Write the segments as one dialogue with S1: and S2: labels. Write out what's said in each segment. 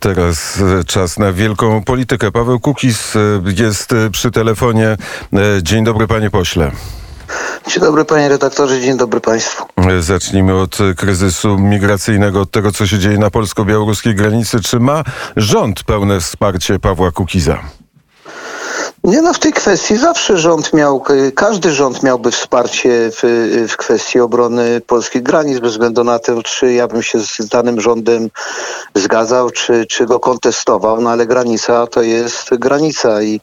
S1: Teraz e, czas na wielką politykę. Paweł Kukis e, jest e, przy telefonie. Dzień dobry, panie pośle.
S2: Dzień dobry panie redaktorze, dzień dobry państwu.
S1: Zacznijmy od kryzysu migracyjnego, od tego, co się dzieje na polsko-białoruskiej granicy. Czy ma rząd pełne wsparcie Pawła Kukiza?
S2: Nie no, w tej kwestii zawsze rząd miał, każdy rząd miałby wsparcie w, w kwestii obrony polskich granic, bez względu na to, czy ja bym się z danym rządem zgadzał, czy, czy go kontestował, no ale granica to jest granica i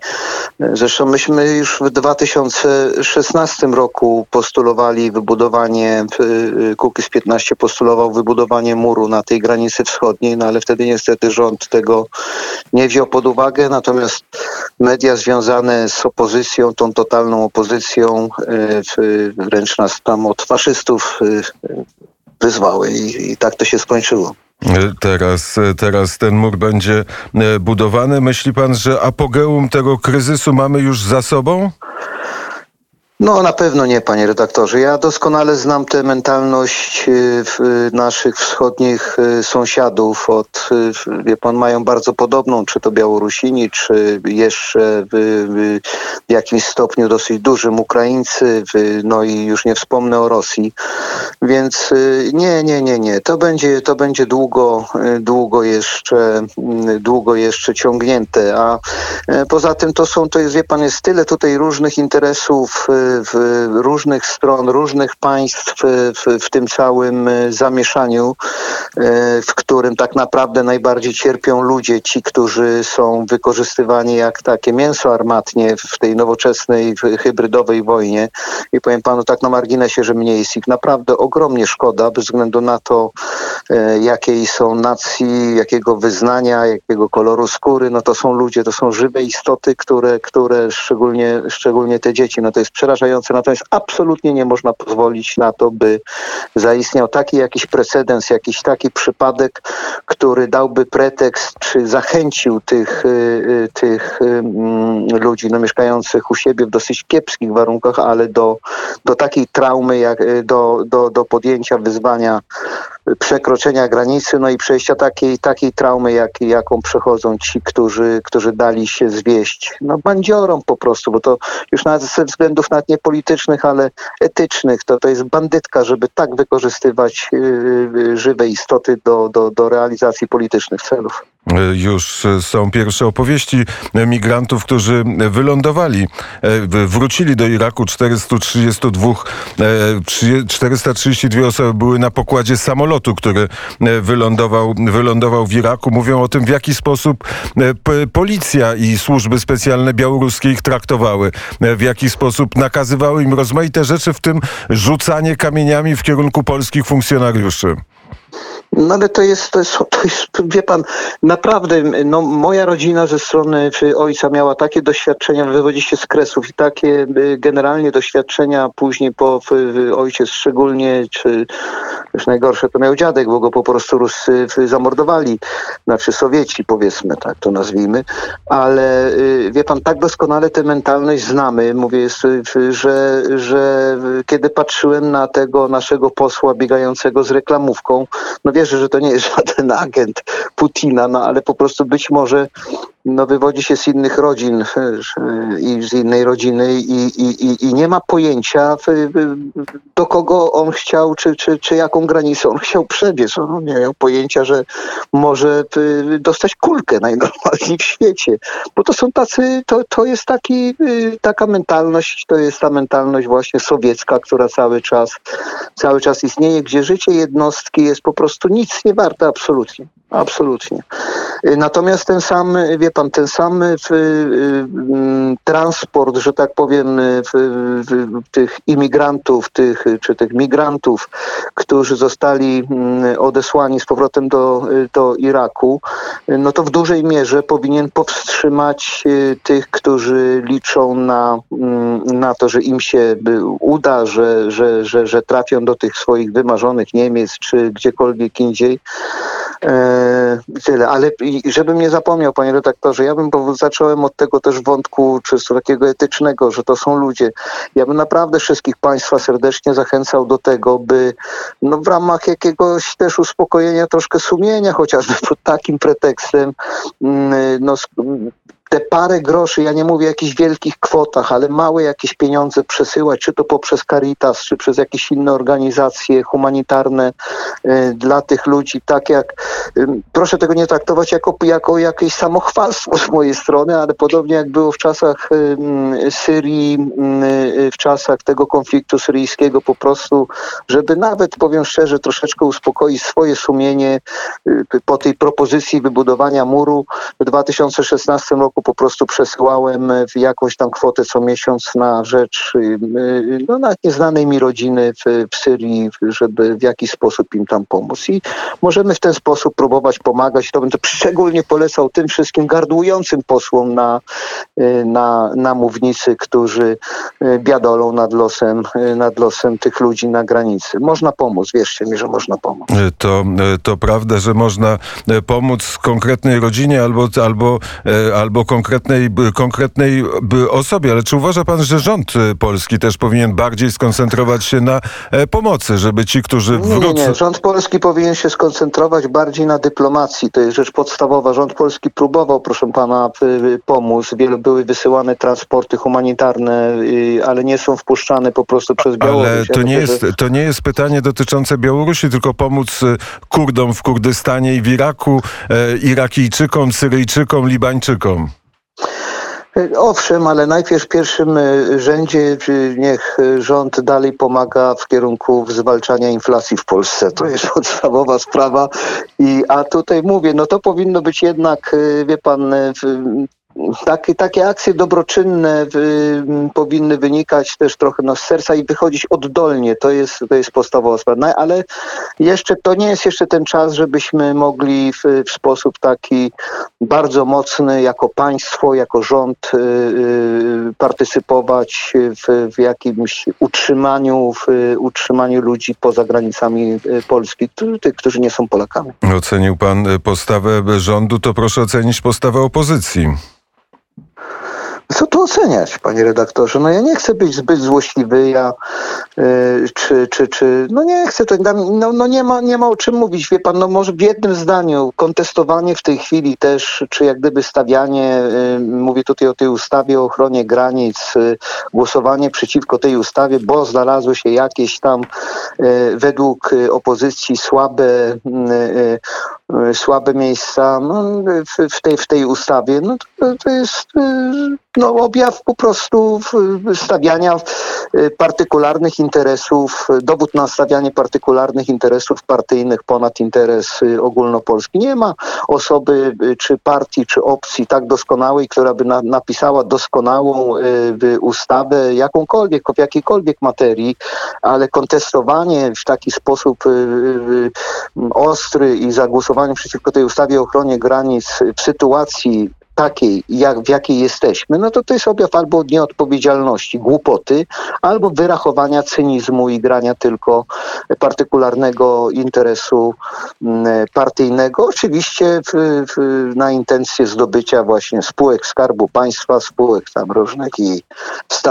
S2: zresztą myśmy już w 2016 roku postulowali wybudowanie, Kukiz 15 postulował wybudowanie muru na tej granicy wschodniej, no ale wtedy niestety rząd tego nie wziął pod uwagę, natomiast media związane związane z opozycją, tą totalną opozycją, e, wręcz nas tam od faszystów e, wyzwały i, i tak to się skończyło.
S1: Teraz, teraz ten mur będzie e, budowany. Myśli pan, że apogeum tego kryzysu mamy już za sobą?
S2: No na pewno nie, panie redaktorze. Ja doskonale znam tę mentalność y, naszych wschodnich y, sąsiadów. Od, y, wie pan, mają bardzo podobną, czy to Białorusini, czy jeszcze w, jakimś stopniu dosyć dużym Ukraińcy, no i już nie wspomnę o Rosji. Więc nie, nie, nie, nie. To będzie, to będzie długo, długo jeszcze, długo jeszcze ciągnięte. A poza tym to są, to jest, wie pan, jest tyle tutaj różnych interesów w różnych stron, różnych państw w, w tym całym e, zamieszaniu, e, w którym tak naprawdę najbardziej cierpią ludzie, ci, którzy są wykorzystywani jak takie mięso armatnie w tej nowoczesnej, hybrydowej wojnie. I powiem panu tak na marginesie, że mnie jest ich naprawdę ogromnie szkoda, bez względu na to, e, jakiej są nacji, jakiego wyznania, jakiego koloru skóry, no to są ludzie, to są żywe istoty, które, które szczególnie, szczególnie te dzieci, no to jest przerażające przerażające. Natomiast absolutnie nie można pozwolić na to, by zaistniał taki jakiś precedens, jakiś taki przypadek, który dałby pretekst, czy zachęcił tych, y, y, tych y, mm, ludzi no, mieszkających u siebie w dosyć kiepskich warunkach, ale do, do takiej traumy, jak, do, do, do podjęcia wyzwania przekroczenia granicy, no i przejścia takiej, takiej traumy, jak, jaką przechodzą ci, którzy, którzy dali się zwieść no, bandziorom po prostu, bo to już nawet ze względów nawet nie politycznych, ale etycznych, to, to jest bandytka, żeby tak wykorzystywać yy, żywe istoty do, do, do realizacji politycznych celów.
S1: Już są pierwsze opowieści migrantów, którzy wylądowali, e, wrócili do Iraku. 432, 432 e, osoby były na pokładzie samolotu, który e, wylądował, wylądował w Iraku. Mówią o tym, w jaki sposób policja i służby specjalne białoruskie ich traktowały, w jaki sposób nakazywały im rozmaite rzeczy, w tym rzucanie kamieniami w kierunku polskich funkcjonariuszy.
S2: No ale to jest, to jest, to jest, wie pan, naprawdę, no moja rodzina ze strony ojca miała takie doświadczenia, wywodzi się z Kresów i takie y, generalnie doświadczenia później po ojciec szczególnie, czy już najgorsze to miał dziadek, bo go po prostu Rusy zamordowali, znaczy Sowieci powiedzmy, tak to nazwijmy, ale y, wie pan, tak doskonale tę mentalność znamy, mówię, że, że kiedy patrzyłem na tego naszego posła biegającego z reklamówką, no wierzę, że to nie jest żaden agent Putina, no ale po prostu być może no, wywodzi się z innych rodzin i z innej rodziny i, i, i nie ma pojęcia, do kogo on chciał, czy, czy, czy jaką granicę on chciał przebiec. On nie miał pojęcia, że może dostać kulkę najnormalniej w świecie. Bo to są tacy, to, to jest taki, taka mentalność, to jest ta mentalność właśnie sowiecka, która cały czas, cały czas istnieje, gdzie życie jednostki jest po prostu nic nie warte absolutnie. Absolutnie. Natomiast ten sam, wie pan, ten sam w, w, transport, że tak powiem, w, tych imigrantów, tych, czy tych migrantów, którzy zostali mm, odesłani z powrotem do, do Iraku, no to w dużej mierze powinien powstrzymać y, tych, którzy liczą na, mm, na to, że im się uda, że, że, że, że trafią do tych swoich wymarzonych Niemiec, czy gdziekolwiek indziej. E, tyle, ale żebym nie zapomniał, panie redaktorze, ja bym zacząłem od tego też wątku czysto takiego etycznego, że to są ludzie. Ja bym naprawdę wszystkich państwa serdecznie zachęcał do tego, by no, w ramach jakiegoś też uspokojenia troszkę sumienia, chociażby pod takim pretekstem, mm, no, te parę groszy, ja nie mówię o jakichś wielkich kwotach, ale małe jakieś pieniądze przesyłać, czy to poprzez Caritas, czy przez jakieś inne organizacje humanitarne y, dla tych ludzi, tak jak, y, proszę tego nie traktować jako, jako jakieś samochwalstwo z mojej strony, ale podobnie jak było w czasach y, Syrii, w czasach tego konfliktu syryjskiego, po prostu, żeby nawet, powiem szczerze, troszeczkę uspokoić swoje sumienie po tej propozycji wybudowania muru w 2016 roku po prostu przesyłałem w jakąś tam kwotę co miesiąc na rzecz y, y, no, nieznanej mi rodziny w, w Syrii, żeby w jakiś sposób im tam pomóc. I możemy w ten sposób próbować pomagać. To będę szczególnie polecał tym wszystkim gardłującym posłom na, y, na, na mównicy, którzy biadolą nad losem, nad losem tych ludzi na granicy. Można pomóc, wierzcie mi, że można pomóc.
S1: To, to prawda, że można pomóc konkretnej rodzinie albo, albo, albo konkretnej, konkretnej osobie, ale czy uważa pan, że rząd y, polski też powinien bardziej skoncentrować się na e, pomocy, żeby ci, którzy wrócą...
S2: Nie, nie, rząd polski powinien się skoncentrować bardziej na dyplomacji, to jest rzecz podstawowa. Rząd polski próbował, proszę pana, pomóc. Wiele były wysyłane transporty humanitarne, y, ale nie są wpuszczane po prostu przez Białoruś.
S1: Ale to, nie jest, to nie jest pytanie dotyczące Białorusi, tylko pomóc y, Kurdom w Kurdystanie i w Iraku, e, Irakijczykom, Syryjczykom, Libańczykom.
S2: Owszem, ale najpierw w pierwszym e, rzędzie niech rząd dalej pomaga w kierunku zwalczania inflacji w Polsce. To jest podstawowa sprawa. I, a tutaj mówię, no to powinno być jednak, e, wie pan, takie, takie akcje dobroczynne y, powinny wynikać też trochę no, z serca i wychodzić oddolnie. To jest, to jest podstawowa sprawa. No, ale jeszcze to nie jest jeszcze ten czas, żebyśmy mogli w, w sposób taki bardzo mocny jako państwo, jako rząd y, y, partycypować w, w jakimś utrzymaniu, w utrzymaniu ludzi poza granicami y, Polski, tych, którzy nie są Polakami.
S1: Ocenił pan postawę rządu, to proszę ocenić postawę opozycji.
S2: Co tu oceniać, panie redaktorze? No ja nie chcę być zbyt złośliwy, ja yy, czy, czy, czy, no nie chcę, to, no, no nie, ma, nie ma o czym mówić, wie pan, no może w jednym zdaniu, kontestowanie w tej chwili też, czy jak gdyby stawianie, yy, mówię tutaj o tej ustawie o ochronie granic, yy, głosowanie przeciwko tej ustawie, bo znalazły się jakieś tam y, według opozycji słabe słabe miejsca no, w, w, tej, w tej ustawie, no to, to jest no, objaw po prostu stawiania y, partykularnych interesów, dowód na stawianie partykularnych interesów partyjnych ponad interes y, ogólnopolski. Nie ma osoby, y, czy partii, czy opcji tak doskonałej, która by na, napisała doskonałą y, ustawę, jakąkolwiek, w jakiejkolwiek materii, ale kontestowanie w taki sposób y, y, ostry i zagłosowanie przeciwko tej ustawie o ochronie granic w sytuacji takiej, jak, w jakiej jesteśmy, no to to jest objaw albo nieodpowiedzialności, głupoty, albo wyrachowania cynizmu i grania tylko partykularnego interesu mm, partyjnego. Oczywiście w, w, na intencje zdobycia właśnie spółek Skarbu Państwa, spółek tam różnych i,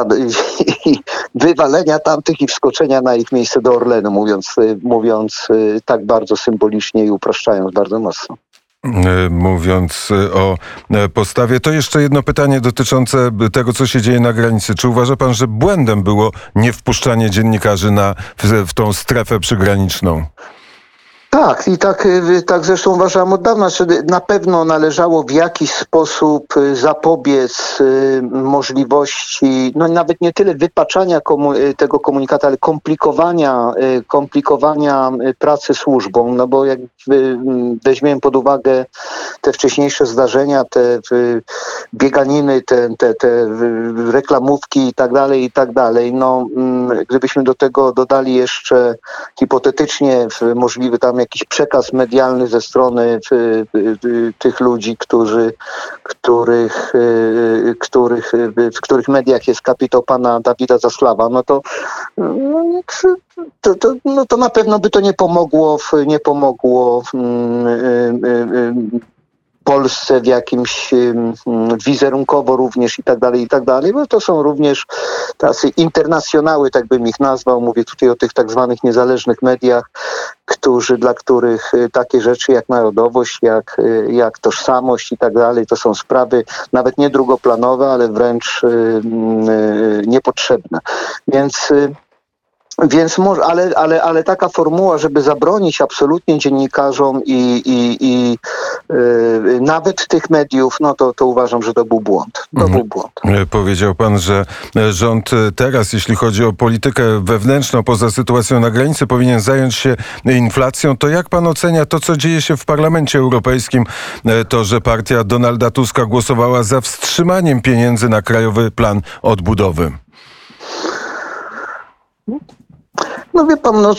S2: i wywalenia tamtych i wskoczenia na ich miejsce do Orlenu, mówiąc, mówiąc y, tak bardzo symbolicznie i upraszczając bardzo mocno.
S1: E, mówiąc e, o e, postawie. To jeszcze jedno pytanie dotyczące tego, co się dzieje na granicy. Czy uważa pan, że błędem było niewpuszczanie dziennikarzy na, w, w tą strefę przygraniczną?
S2: Tak, i tak, y, tak zresztą uważam od dawna, że na pewno należało w jakiś sposób y, zapobiec y, możliwości, no nawet nie tyle wypaczania komu tego komunikatu, ale komplikowania, komplikowania pracy służbą, no bo jak weźmiemy pod uwagę te wcześniejsze zdarzenia, te bieganiny, te, te, te reklamówki i tak dalej, i tak dalej, no mm, gdybyśmy do tego dodali jeszcze hipotetycznie możliwy tam jakiś przekaz medialny ze strony tych ludzi, którzy, których, y, których, w których mediach jest kapitał pana Dawida Zaslawa, no to, no, to, to, no to na pewno by to nie pomogło, nie pomogło mm, y, y, Polsce w jakimś wizerunkowo również i tak dalej, i tak dalej, bo to są również tacy internacjonały, tak bym ich nazwał, mówię tutaj o tych tak zwanych niezależnych mediach, którzy, dla których y, takie rzeczy jak narodowość, jak, y, jak tożsamość i tak dalej, to są sprawy nawet nie drugoplanowe, ale wręcz niepotrzebne. Więc więc może, ale, ale, ale taka formuła, żeby zabronić absolutnie dziennikarzom i, i, i yy, nawet tych mediów, no to, to uważam, że to był błąd. To mhm. był błąd.
S1: E, powiedział pan, że e, rząd teraz, jeśli chodzi o politykę wewnętrzną, poza sytuacją na granicy, powinien zająć się inflacją. To jak pan ocenia to, co dzieje się w Parlamencie Europejskim? E, to, że partia Donalda Tuska głosowała za wstrzymaniem pieniędzy na Krajowy Plan Odbudowy.
S2: No wie pan, no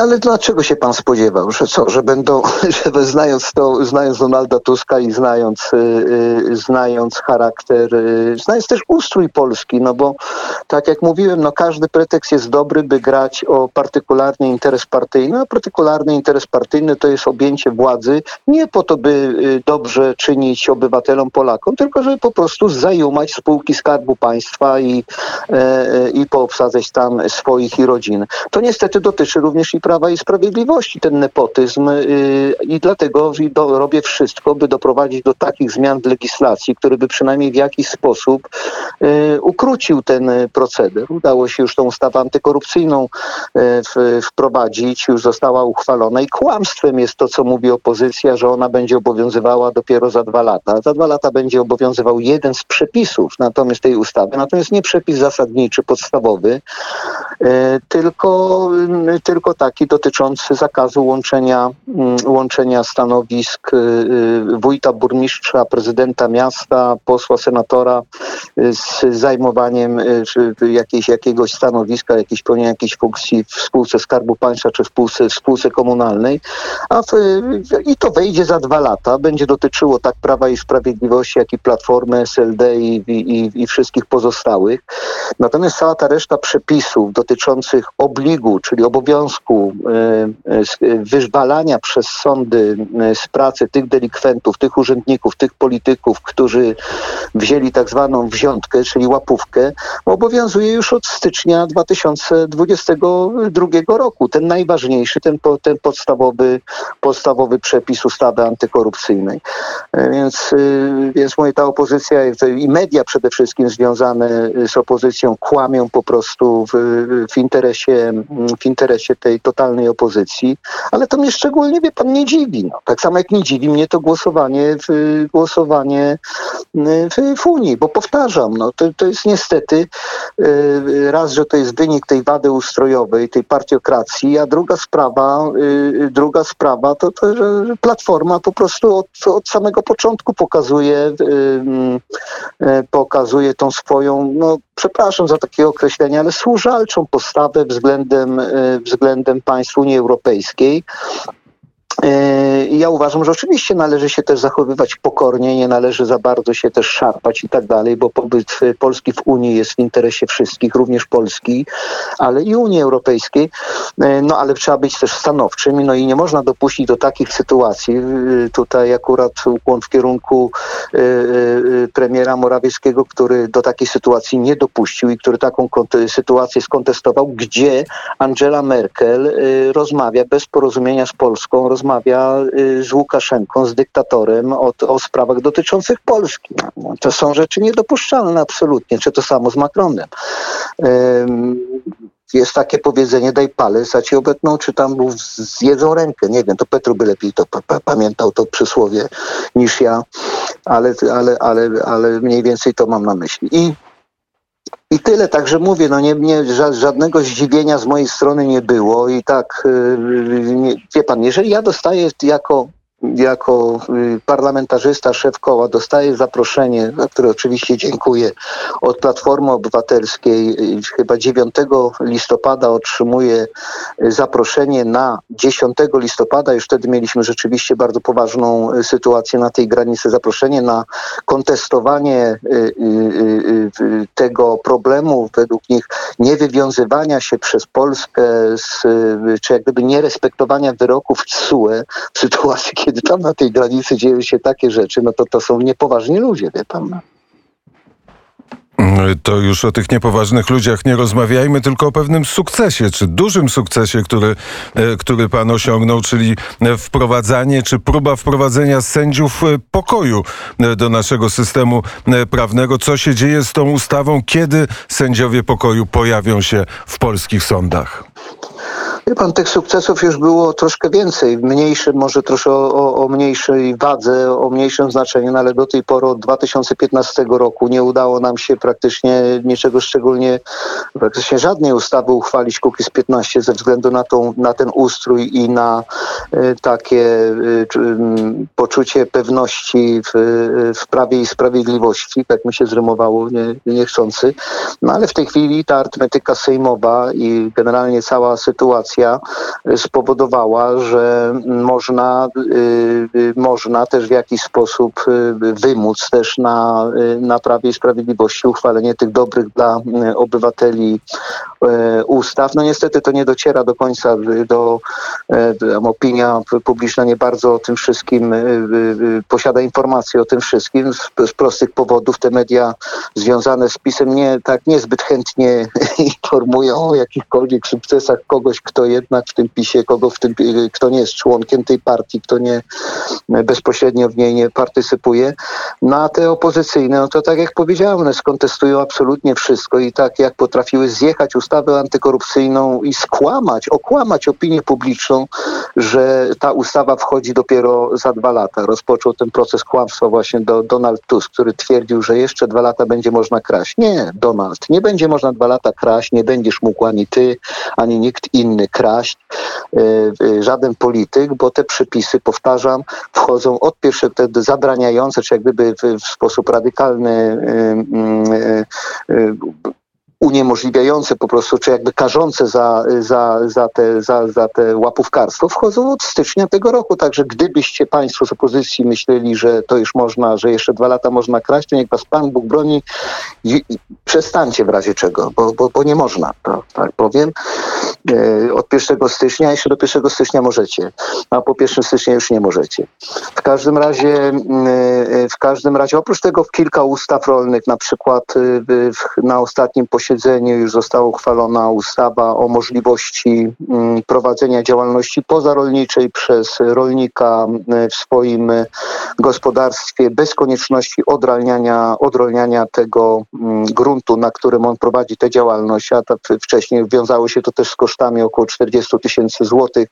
S2: ale dlaczego się pan spodziewał, że co, że będą, że znając to, znając Donalda Tuska i znając, yy, znając charakter, yy, znając też ustrój Polski, no bo tak jak mówiłem, no każdy pretekst jest dobry, by grać o partykularny interes partyjny, a partykularny interes partyjny to jest objęcie władzy nie po to, by dobrze czynić obywatelom Polakom, tylko żeby po prostu zajumać spółki Skarbu Państwa i, i poobsadzać tam swoich i rodziny. To niestety dotyczy również i Prawa i Sprawiedliwości, ten nepotyzm y, i dlatego robię wszystko, by doprowadzić do takich zmian w legislacji, które by przynajmniej w jakiś sposób y, ukrócił ten proceder. Udało się już tą ustawę antykorupcyjną y, wprowadzić, już została uchwalona i kłamstwem jest to, co mówi opozycja, że ona będzie obowiązywała dopiero za dwa lata. Za dwa lata będzie obowiązywał jeden z przepisów natomiast tej ustawy, natomiast nie przepis zasadniczy, podstawowy, tylko tylko taki dotyczący zakazu łączenia, mm, łączenia stanowisk y, y, wójta, burmistrza, prezydenta miasta, posła, senatora y, z zajmowaniem jakiejś, jakiegoś stanowiska, jakiejś pełnienia jakiejś funkcji w spółce Skarbu Państwa czy w spółce, w spółce komunalnej. A w, I to wejdzie za dwa lata. Będzie dotyczyło tak Prawa i Sprawiedliwości, jak i Platformy, SLD i, i, i wszystkich pozostałych. Natomiast cała ta reszta przepisów dotyczących obligu czyli obowiązku e, e, wyżwalania przez sądy e, z pracy tych delikwentów, tych urzędników, tych polityków, którzy wzięli tak zwaną wziątkę, czyli łapówkę, obowiązuje już od stycznia 2022 roku. Ten najważniejszy, ten, ten podstawowy, podstawowy przepis ustawy antykorupcyjnej. Więc, więc moja ta opozycja i media przede wszystkim związane z opozycją kłamią po prostu w, w interesie w interesie tej totalnej opozycji, ale to mnie szczególnie, wie pan, nie dziwi. No. Tak samo jak nie dziwi mnie to głosowanie w, głosowanie w, w Unii, bo powtarzam, no, to, to jest niestety y, raz, że to jest wynik tej wady ustrojowej, tej partiokracji, a druga sprawa, y, druga sprawa to, to że Platforma po prostu od, od samego początku pokazuje, y, pokazuje tą swoją, no przepraszam za takie określenie, ale służalczą postawę względem, e, względem państw Unii Europejskiej. E, ja uważam, że oczywiście należy się też zachowywać pokornie, nie należy za bardzo się też szarpać i tak dalej, bo pobyt Polski w Unii jest w interesie wszystkich, również Polski, ale i Unii Europejskiej. E, no ale trzeba być też stanowczym no i nie można dopuścić do takich sytuacji. E, tutaj akurat ukłon w kierunku premiera Morawieckiego, który do takiej sytuacji nie dopuścił i który taką sytuację skontestował, gdzie Angela Merkel rozmawia bez porozumienia z Polską, rozmawia rozmawia y, z Łukaszenką, z dyktatorem o, o sprawach dotyczących Polski. To są rzeczy niedopuszczalne absolutnie, czy to samo z Macronem. Jest takie powiedzenie, daj palec, a ci obetną, czy tam zjedzą rękę. Nie wiem, to Petru by lepiej to pamiętał to przysłowie niż ja, ale, ale, ale, ale mniej więcej to mam na myśli. I i tyle, także mówię, no nie, nie, żadnego zdziwienia z mojej strony nie było i tak, y, nie, wie pan, jeżeli ja dostaję jako jako y, parlamentarzysta, szef koła dostaję zaproszenie, za które oczywiście dziękuję, od Platformy Obywatelskiej. Y, chyba 9 listopada otrzymuję y, zaproszenie na 10 listopada. Już wtedy mieliśmy rzeczywiście bardzo poważną sytuację na tej granicy. Zaproszenie na kontestowanie tego problemu, według nich niewywiązywania się przez Polskę z, czy jak gdyby nierespektowania wyroków TSUE w sytuacji, kiedy tam na tej granicy dzieją się takie rzeczy, no to to są niepoważni ludzie, wie pan.
S1: To już o tych niepoważnych ludziach nie rozmawiajmy, tylko o pewnym sukcesie, czy dużym sukcesie, który, e, który pan osiągnął, czyli wprowadzanie, czy próba wprowadzenia sędziów e, pokoju e, do naszego systemu prawnego. Co się dzieje z tą ustawą? Kiedy sędziowie pokoju pojawią się w polskich sądach?
S2: Wie pan, tych sukcesów już było troszkę więcej, mniejsze, może troszkę o, o, mniejszej wadze, o mniejszym znaczeniu, no ale do tej pory od 2015 roku nie udało nam się praktycznie niczego szczególnie, praktycznie żadnej ustawy uchwalić z 15 ze względu na, tą, na ten ustrój i na y, takie y, poczucie pewności w, w prawie i sprawiedliwości, tak mi się zrymowało nie, niechcący. No ale w tej chwili ta arytmetyka sejmowa i generalnie cała sytuacja spowodowała, że można, y, y, można też w jakiś sposób y, wymóc też na, na Prawie i Sprawiedliwości uchwalenie tych dobrych dla obywateli ustaw. No niestety to nie dociera do końca do, opinia publiczna nie bardzo o tym wszystkim posiada informacje o tym wszystkim z, z prostych powodów. Te media związane z PiSem nie, tak niezbyt chętnie informują o jakichkolwiek sukcesach kogoś, kto jednak w tym PiSie, kogo w tym, kto nie jest członkiem tej partii, kto nie bezpośrednio w niej nie partycypuje. No, te opozycyjne, no to tak jak powiedziałem, one skontestują absolutnie wszystko i tak jak potrafiły zjechać ustawę antykorupcyjną i skłamać, okłamać opinię publiczną, że ta ustawa wchodzi dopiero za dwa lata. Rozpoczął ten proces kłamstwa właśnie do Donald Tusk, który twierdził, że jeszcze dwa lata będzie można kraść. Nie, Donald, nie będzie można dwa lata kraść, nie będziesz mógł ani ty, ani nikt inny kraść, e, e, żaden polityk, bo te przepisy, powtarzam, wchodzą od pierwszych, te zabraniające, czy jak gdyby w, w sposób radykalny e, uniemożliwiające po prostu, czy jakby karzące za, za, za, te, za, za te łapówkarstwo wchodzą od stycznia tego roku. Także gdybyście Państwo z opozycji myśleli, że to już można, że jeszcze dwa lata można kraść, to niech Was Pan Bóg broni i, i przestańcie w razie czego, bo, bo, bo nie można, to, tak powiem. E, od 1 stycznia, jeszcze do 1 stycznia możecie, a po 1 stycznia już nie możecie. W każdym razie, mm, e, w każdym razie, oprócz tego kilka ustaw rolnych, na przykład e, na ostatnim posiedzeniu już została uchwalona ustawa o możliwości mm, prowadzenia działalności pozarolniczej przez rolnika w swoim gospodarstwie bez konieczności odralniania, odrolniania tego mm, gruntu, na którym on prowadzi tę działalność, a wcześniej wiązało się to też z kosztami około 40 tysięcy złotych,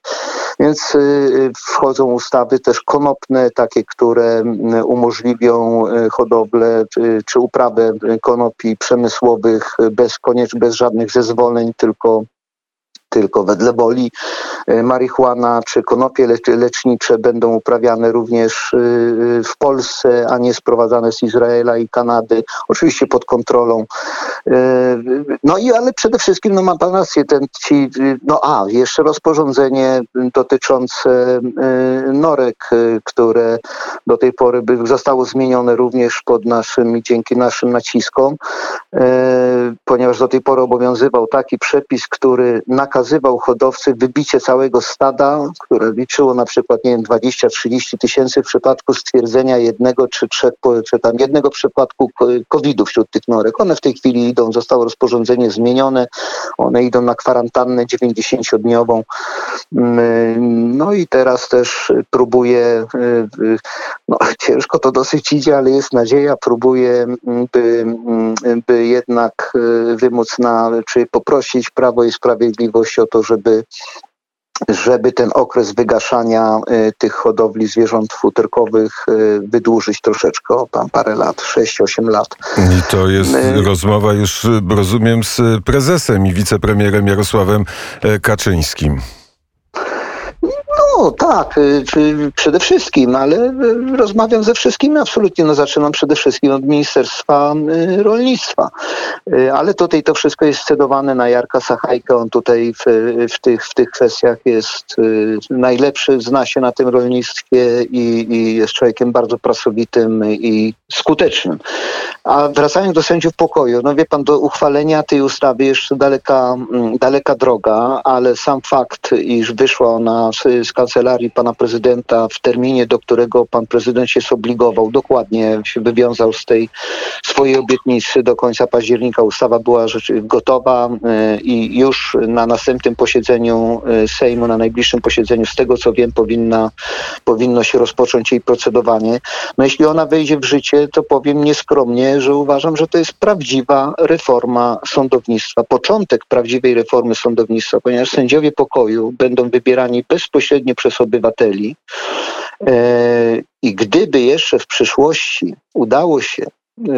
S2: więc y, y, wchodzą ustawy też konopne, takie, które mm, umożliwią y, hodowlę czy uprawę konopi przemysłowych bez, koniecz, bez żadnych zezwoleń, tylko tylko wedle woli e, marihuana czy konopie lecznicze będą uprawiane również y, y, w Polsce, a nie sprowadzane z Izraela i Kanady, oczywiście pod kontrolą. No i ale przede wszystkim, no ma pan rację, ten ci, no a, jeszcze rozporządzenie dotyczące y, norek, które do tej pory by zostało zmienione również pod naszym, dzięki naszym naciskom, ponieważ do tej pory obowiązywał taki przepis, który nakazał nakazywał hodowcy wybicie całego stada, które liczyło na przykład, nie wiem, 20-30 tysięcy w przypadku stwierdzenia jednego czy trzech, czy tam jednego przypadku COVID-u wśród tych norek. One w tej chwili idą, zostało rozporządzenie zmienione, one idą na kwarantannę 90-dniową. Mm, no i teraz też próbuje, y, y, no ciężko to dosyć idzie, ale jest nadzieja, próbuje, mm, by, mm, by jednak y, wymóc na, czy poprosić Prawo i Sprawiedliwość o to, żeby żeby ten okres wygaszania y, tych hodowli zwierząt futerkowych y, wydłużyć troszeczkę, o tam parę lat, 6-8 lat.
S1: I to jest My... rozmowa już, rozumiem, z prezesem i wicepremierem Jarosławem Kaczyńskim.
S2: No tak, y, przede wszystkim, ale y, rozmawiam ze wszystkimi absolutnie. No zaczynam przede wszystkim od Ministerstwa y, Rolnictwa. Ale tutaj to wszystko jest scedowane na Jarka Sachajkę. On tutaj w, w, tych, w tych kwestiach jest najlepszy, zna się na tym rolnictwie i, i jest człowiekiem bardzo pracowitym i skutecznym. A wracając do sędziów pokoju, no wie pan, do uchwalenia tej ustawy jeszcze daleka, mm, daleka droga, ale sam fakt, iż wyszła ona z, z kancelarii pana prezydenta w terminie, do którego pan prezydent się zobligował. Dokładnie się wywiązał z tej swojej obietnicy. Do końca października ustawa była rzeczy gotowa e, i już na następnym posiedzeniu e, Sejmu, na najbliższym posiedzeniu, z tego co wiem, powinna, powinno się rozpocząć jej procedowanie. No jeśli ona wejdzie w życie, to powiem nieskromnie, że uważam, że to jest prawdziwa reforma sądownictwa, początek prawdziwej reformy sądownictwa, ponieważ sędziowie pokoju będą wybierani bezpośrednio przez obywateli. E, I gdyby jeszcze w przyszłości udało się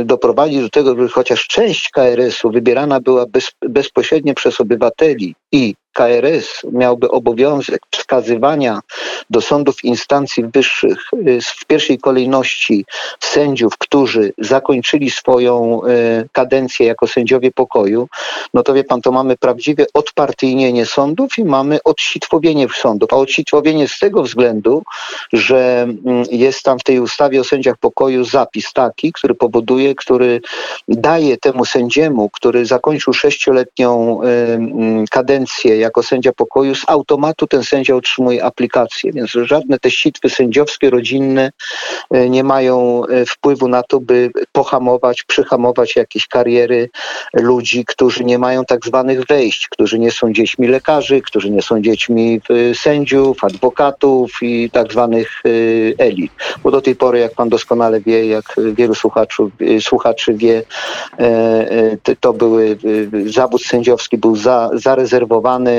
S2: doprowadzić do tego, żeby chociaż część KRS-u wybierana była bez, bezpośrednio przez obywateli i KRS miałby obowiązek wskazywania do sądów instancji wyższych y, w pierwszej kolejności sędziów, którzy zakończyli swoją y, kadencję jako sędziowie pokoju, no to wie pan, to mamy prawdziwie odpartyjnienie sądów i mamy odsitwowienie sądów. A odsitwowienie z tego względu, że mm, jest tam w tej ustawie o sędziach pokoju zapis taki, który powoduje, który daje temu sędziemu, który zakończył sześcioletnią y, mm, kadencję jako sędzia pokoju, z automatu ten sędzia otrzymuje aplikację, więc żadne te sitwy sędziowskie, rodzinne e, nie mają e, wpływu na to, by pohamować, przyhamować jakieś kariery ludzi, którzy nie mają tak zwanych wejść, którzy nie są dziećmi lekarzy, którzy nie są dziećmi e, sędziów, adwokatów i tak zwanych elit. Bo do tej pory, jak pan doskonale wie, jak wielu słuchaczy, słuchaczy wie, to były, zawód sędziowski był za, zarezerwowany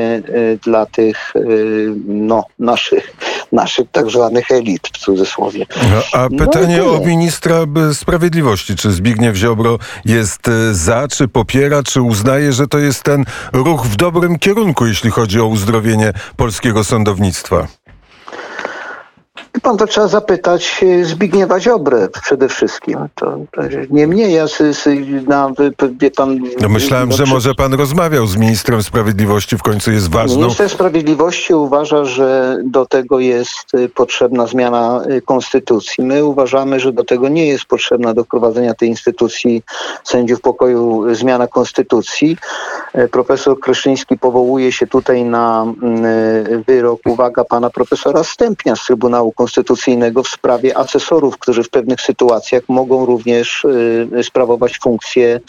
S2: dla tych y, no, naszych, naszych tak zwanych elit w cudzysłowie.
S1: A no pytanie no, o ministra sprawiedliwości. Czy Zbigniew Ziobro jest y, za, czy popiera, czy uznaje, że to jest ten ruch w dobrym kierunku, jeśli chodzi o uzdrowienie polskiego sądownictwa?
S2: Pan to trzeba zapytać e, Zbigniewa Ziobrę przede wszystkim. To, to nie mnie, ja sy, sy, na, wie pan...
S1: No myślałem, no, że może pan rozmawiał z ministrem sprawiedliwości, w końcu jest ważną...
S2: Minister sprawiedliwości uważa, że do tego jest e, potrzebna zmiana e, konstytucji. My uważamy, że do tego nie jest potrzebna do wprowadzenia tej instytucji sędziów pokoju zmiana konstytucji. Profesor Kryszyński powołuje się tutaj na mm, wyrok, uwaga, pana profesora Stępnia z Trybunału Konstytucyjnego w sprawie asesorów, którzy w pewnych sytuacjach mogą również y, sprawować funkcje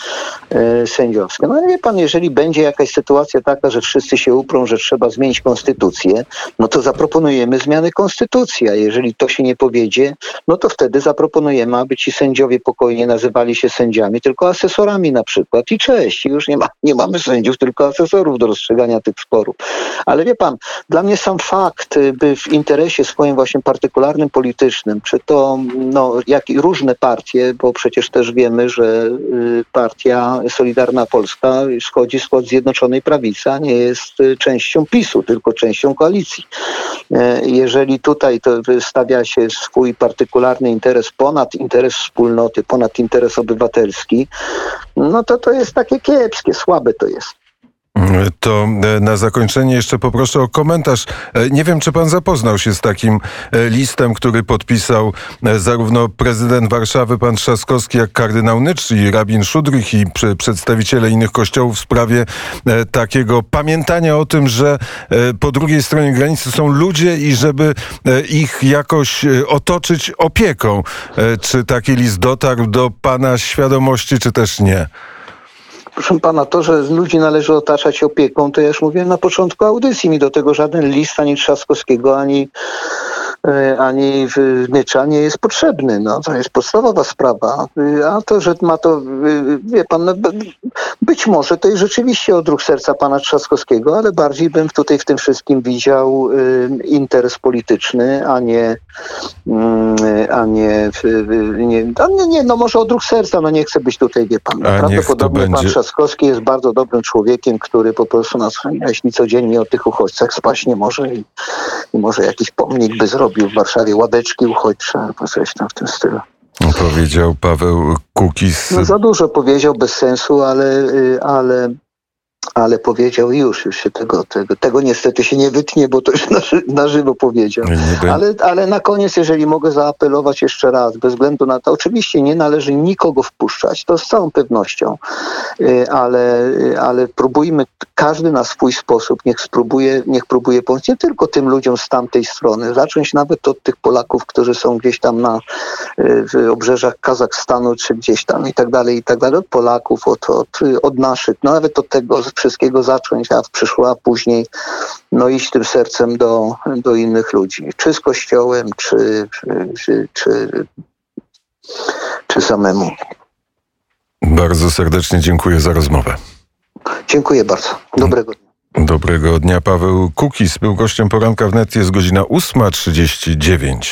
S2: y, sędziowskie. No wie pan, jeżeli będzie jakaś sytuacja taka, że wszyscy się uprą, że trzeba zmienić konstytucję, no to zaproponujemy zmiany konstytucji, a jeżeli to się nie powiedzie, no to wtedy zaproponujemy, aby ci sędziowie pokojnie nazywali się sędziami, tylko asesorami na przykład. I cześć, już nie, ma, nie mamy sędziów, tylko asesorów do rozstrzygania tych sporów. Ale wie pan, dla mnie sam fakt, by w interesie swoim właśnie partykularnym politycznym, czy to no, jak i różne partie, bo przecież też wiemy, że y, partia Solidarna Polska schodzi skład Zjednoczonej Prawicy, a nie jest y, częścią PiSu, tylko częścią koalicji. E, jeżeli tutaj to stawia się swój partykularny interes ponad interes wspólnoty, ponad interes obywatelski, no to to jest takie kiepskie, słabe to jest.
S1: To e, na zakończenie jeszcze poproszę o komentarz. E, nie wiem, czy pan zapoznał się z takim e, listem, który podpisał zarówno prezydent Warszawy, pan Trzaskowski, jak kardynał Nycz i rabin Szudrych i przedstawiciele innych kościołów w sprawie takiego pamiętania o tym, że po drugiej stronie granicy są ludzie i żeby ich jakoś otoczyć opieką. Czy taki list dotarł do pana świadomości, czy też nie?
S2: Proszę pana, to, że ludzi należy otaczać opieką, to ja już mówiłem na początku audycji. Mi do tego żaden list ani Trzaskowskiego, ani ani Nycza nie jest potrzebny. No, to jest podstawowa sprawa. E, a to, że ma to, e, wie pan, no, być może to jest rzeczywiście odruch serca pana Trzaskowskiego, ale bardziej bym tutaj w tym wszystkim widział interes polityczny, a nie, mm, a nie, nie, nie, no może odruch serca, no nie chcę być tutaj, wie pan. Prawdopodobnie pan Trzaskowski jest bardzo dobrym człowiekiem, który po prostu nas jeśli codziennie o tych uchodźcach spaść nie może i, i może jakiś pomnik by zrobił robił w Warszawie ławeczki uchodźcze albo coś tam w tym stylu.
S1: Powiedział Paweł Kukis.
S2: No za dużo powiedział, bez sensu, ale, y, ale ale powiedział już, już się tego, tego, tego niestety się nie wytnie, bo to już na, ży- na żywo powiedział. Ale, ale na koniec, jeżeli mogę zaapelować jeszcze raz, bez względu na to, oczywiście nie należy nikogo wpuszczać, to z całą pewnością, Y, ale, y, ale próbujmy, każdy na swój sposób, niech spróbuje, niech próbuje pomóc. Nie tylko tym ludziom z tamtej strony, zacząć nawet od tych Polaków, którzy są gdzieś tam na y, w obrzeżach Kazachstanu, czy gdzieś tam i tak dalej, i tak dalej, od Polaków, od, od, od naszych, no nawet od tego wszystkiego zacząć, a w przyszło, a później no iść tym sercem do, do innych ludzi, czy z kościołem, czy, czy, czy, czy, czy samemu.
S1: Bardzo serdecznie dziękuję za rozmowę.
S2: Dziękuję bardzo. Dobrego dnia.
S1: Dobrego dnia. Paweł Kukis był gościem poranka wnet. Jest godzina 8.39.